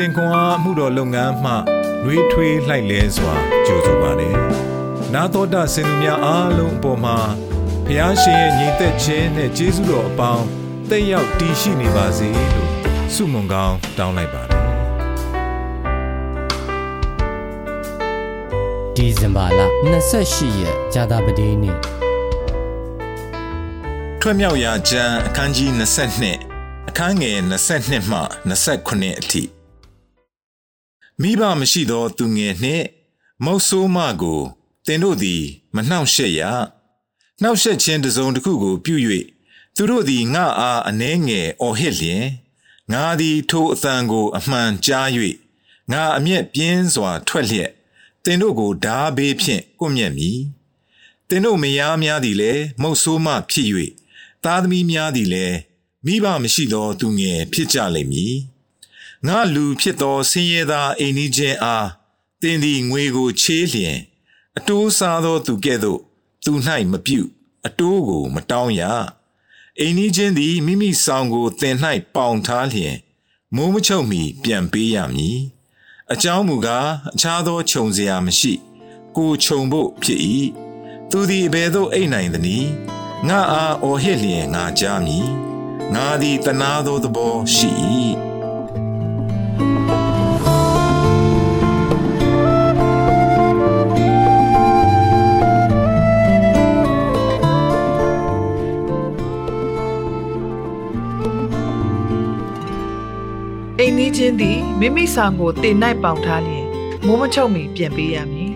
စဉ်ခွန်အားမှုတော်လုပ်ငန်းမှနှွေးထွေးလှိုက်လဲစွာကြိုဆိုပါတယ်။နာတော်တာစင်သူများအားလုံးအပေါ်မှာဖျားရှင်ရဲ့ညီသက်ခြင်းနဲ့ကျေးဇူးတော်အပေါင်းတက်ရောက်တည်ရှိနေပါစေလို့ဆုမွန်ကောင်းတောင်းလိုက်ပါတယ်။ဒီဇင်ဘာလ28ရက်ကြာသပတေးနေ့ထွက်မြောက်ရာကျမ်းအခန်းကြီး22အခန်းငယ်22မှ29အထိ မိဘမရှိသောသူငယ်နှင့်မုတ်ဆိုးမကိုတင်တို့သည် မနှောင့်ရှက်ရနှောင့်ရှက်ခြင်းတစုံတစ်ခုကို ပြု၍သူတို့သည်ငါအားအနှဲငယ်အော်ဟစ်လျင်ငါသည်ထိုအသံကို အမှန်ကြား၍ငါအမျက်ပြင်းစွာ ထွက်လျက်တင်တို့ကိုဓာဘေးဖြင့်ကွမျက်မည်တင်တို့မယားများသည်လည်းမုတ်ဆိုးမဖြစ်၍သားသမီးများသည်လည်းမိဘမရှိသောသူငယ်ဖြစ်ကြလိမ့်မည် ငါလူဖြစ်သောဆင်းရဲသားအိမ်ကြီးချင်းအားတင်သည်ငွေကိုချေးလျင် အတိုးစားသောသူကဲ့သို့ သူ၌မပြုတ်အတိုးကိုမတောင်းရအိမ်ကြီးချင်းသည်မိမိဆောင်ကိုတင်၌ပေါင်ထားလျင်မိုးမချုပ်မီပြန်ပေးရမည်အကြောင်းမူကားအခြားသောခြုံစရာမရှိ ကိုခြုံဖို့ဖြစ်၏သူသည်ဘယ်သို့အိတ်နိုင်သနည်းငါအားအော်ဟစ်လျင်ငါကြားမည်ငါသည်တနာသောသဘောရှိ၏အိ မ်နီးချင်းသည်မိမိဆောင်ကိုတင်၌ပေါင်ထားလျင်မိုးမချုပ်မီပြန်ပေးရမည်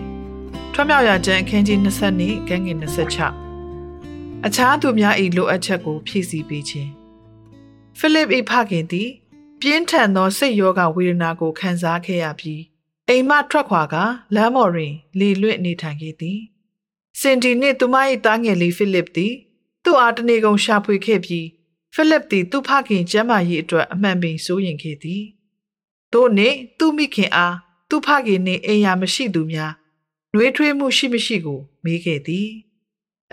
ထွမြောက်ရကျန်းအခန်းကြီး20နှစ်ကန်းငယ်26အခြားသူများ၏လိုအပ်ချက်ကိုဖြည့်ဆည်းပေးခြင်းဖိလစ်၏ဖခင်သည် ပြင်းထန်သောစိတ်ရောဂါဝေဒနာကိုခံစားခဲ့ရပြီးအိမ်မှထွက်ခွာကလမ်းပေါ်တွင်လေလွင့်နေထိုင်ခဲ့သည်စင်တီနှင့်သူမ၏သားငယ်လေးဖိလစ်သည်သူ့အားတနေကုန်ရှာဖွေခဲ့ပြီးဖိလစ်သည်သူ့ဖခင်ကျမ်းမာရေးအတွက်အမှန်ပင်စိုးရင်ခဲ့သည်တို့နှင့်သူ့မိခင်အားသူ့ဖခင်နှင့်အိမ်ယာမရှိသူများနှွေးထွေးမှုရှိမရှိကိုမေးခဲ့သည်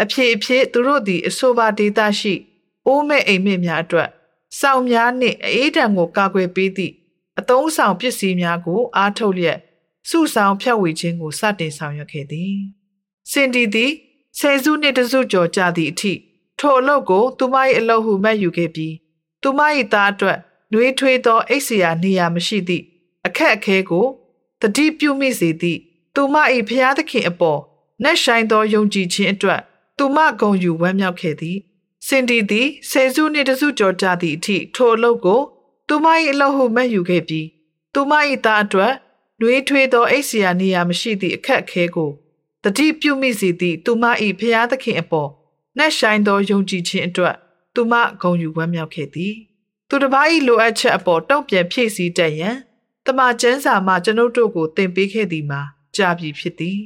အဖြစ်အဖြစ်သူတို့သည်အဆိုပါဒေသရှိအိုးမဲ့အိမ်မက်များအတွက် စောင့်များနှင့်အေးတံကိုကာကွယ်ပေးသည့်အသုံးဆောင်ပစ္စည်းများကို အားထုတ်လျက်စုဆောင်ဖြတ်ဝေခြင်းကိုစတင်ဆောင်ရွက်ခဲ့သည်စင်ဒီသည်ဆယ်စုနှစ်တစုကျော်ကြာသည့်အထိထိုအလုပ်ကိုသူမ၏အလုပ်ဟုမှတ်ယူခဲ့ပြီးသူမ၏သားအတွက်နှွေးထွေးသောအိတ်စရာနေရာမရှိသည့်အခက်အခဲကိုတတိပြုမိစေသည့်သူမ၏ဖျားသခင်အပေါ်နှက်ဆိုင်သောယုံကြည်ခြင်းအတွက်သူမဂုံယူဝမ်းမြောက်ခဲ့သည် စင်တီသည်ဆယ်စုနှစ်တစုကျော်ကြာသည့်အထိထိုအလုပ်ကို သူမ၏အလုပ်ဟုမှတ်ယူခဲ့ပြီးသူမ၏သားအတွက်နှွေးထွေးသောအိတ်စရာနေရာမရှိသည့်အခက်အခဲကိုတတိပြုမိစေသည့်သူမ၏ဖျားသခင်အပေါ်နှက်ဆိုင်သောယုံကြည်ခြင်းအတွက်သူမဂုံယူဝမ်းမြောက်ခဲ့သည်သူတစ်ပါး၏လိုအပ်ချက်အပေါ်တုံ့ပြန်ဖြည့်ဆည်းတတ်ရန်တမန်ကျမ်းစာမှကျွန်ုပ်တို့ကိုသင်ပေးခဲ့သည်မှာကြာပြီဖြစ်သည်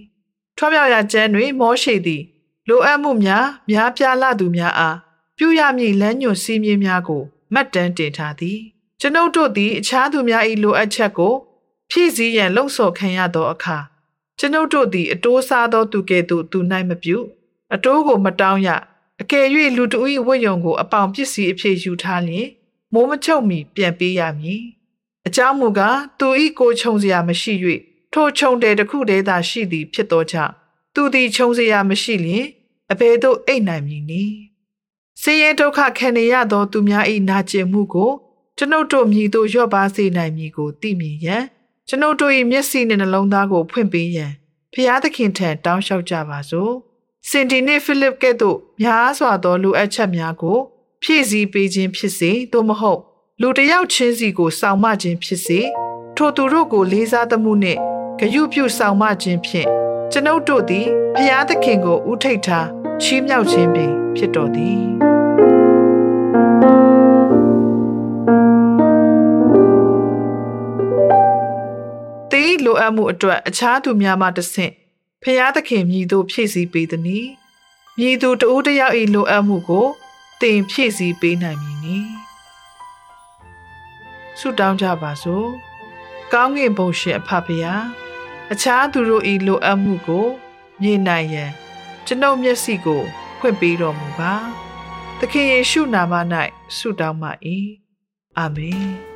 ထွားမြောက်ရာကျမ်းတွင်မောရှိသည် လိုအပ်မှုများများပြားလာသူများအား ပြုရမည့်လမ်းညွှန်စည်းမျဉ်းများကိုမှတ်တမ်းတင်ထားသည်ကျွန်ုပ်တို့သည်အခြားသူများ၏လိုအပ်ချက်ကိုဖြည့်ဆည်းရန်လှုံ့ဆော်ခံရသောအခါကျွန်ုပ်တို့သည်အတိုးစားသောသူကဲ့သို့သူ၌မပြုအတိုးကိုမတောင်းရအကယ်၍လူတဦး၏ဝတ်ယုံကိုအပေါင်ပစ္စည်းအဖြစ်ယူထားလျင်မိုးမချုပ်မီပြန်ပေးရမည်အကြောင်းမူကားသူ၏ကိုခြုံစရာမရှိ၍ထိုခြုံတယ်တစ်ခုတည်းသာရှိသည်ဖြစ်သောကြောင့်သူသည်ခြုံစရာမရှိလျင်အဘယ်သို့အိတ်နိုင်မည်နည်း ဆင်းရဲဒုက္ခခံနေရသောသူများ၏နာကျင်မှုကိုကျွန်ုပ်တို့မြည်သို့လျော့ပါစေနိုင်မည်ကိုသိမြင်ရန်ကျွန်ုပ်တို့၏မျက်စိနှင့်နှလုံးသားကိုဖွင့်ပေးရန်ဖျားသခင်ထံတောင်းလျှောက်ကြပါစို့စင်တီနှင့်ဖိလစ်ကဲ့သို့များစွာသောလူအပ်ချက်များကို ဖြည့်ဆည်းပေးခြင်းဖြစ်စေသို့မဟုတ်လူတစ်ယောက်ချင်းစီကိုစောင့်မခြင်းဖြစ်စေထိုသူတို့ကိုလေးစားသမှုနှင့်ဂရုပြုဆောင်မခြင်းဖြင့်ကျွန်ုပ်တို့သည်ဖျားသခင်ကိုဥထိတ်ထားချီးမြှောက်ခြင်းပင်ဖြစ်တော်သည် လိုအပ်မှုအတွက်အခြားသူများမှတဆင့်ဖျားသခင်မြည်သူဖြည့်ဆည်းပေးသည်။မြည်သူတဦးတယောက်၏လိုအပ်မှုကိုတင်ဖြည့်ဆည်းပေးနိုင်မည်နီ။ဆုတောင်းကြပါစို့။ကောင်းကင်ဘုံရှင်အဖဖရာအခြားသူတို့၏လိုအပ်မှုကိုမြင်နိုင်ရန်ကျွန်ုပ်မျက်စိကိုဖွင့်ပေးတော်မူပါသခင်ယေရှုနာမ၌ဆုတောင်းပါ၏အာမင်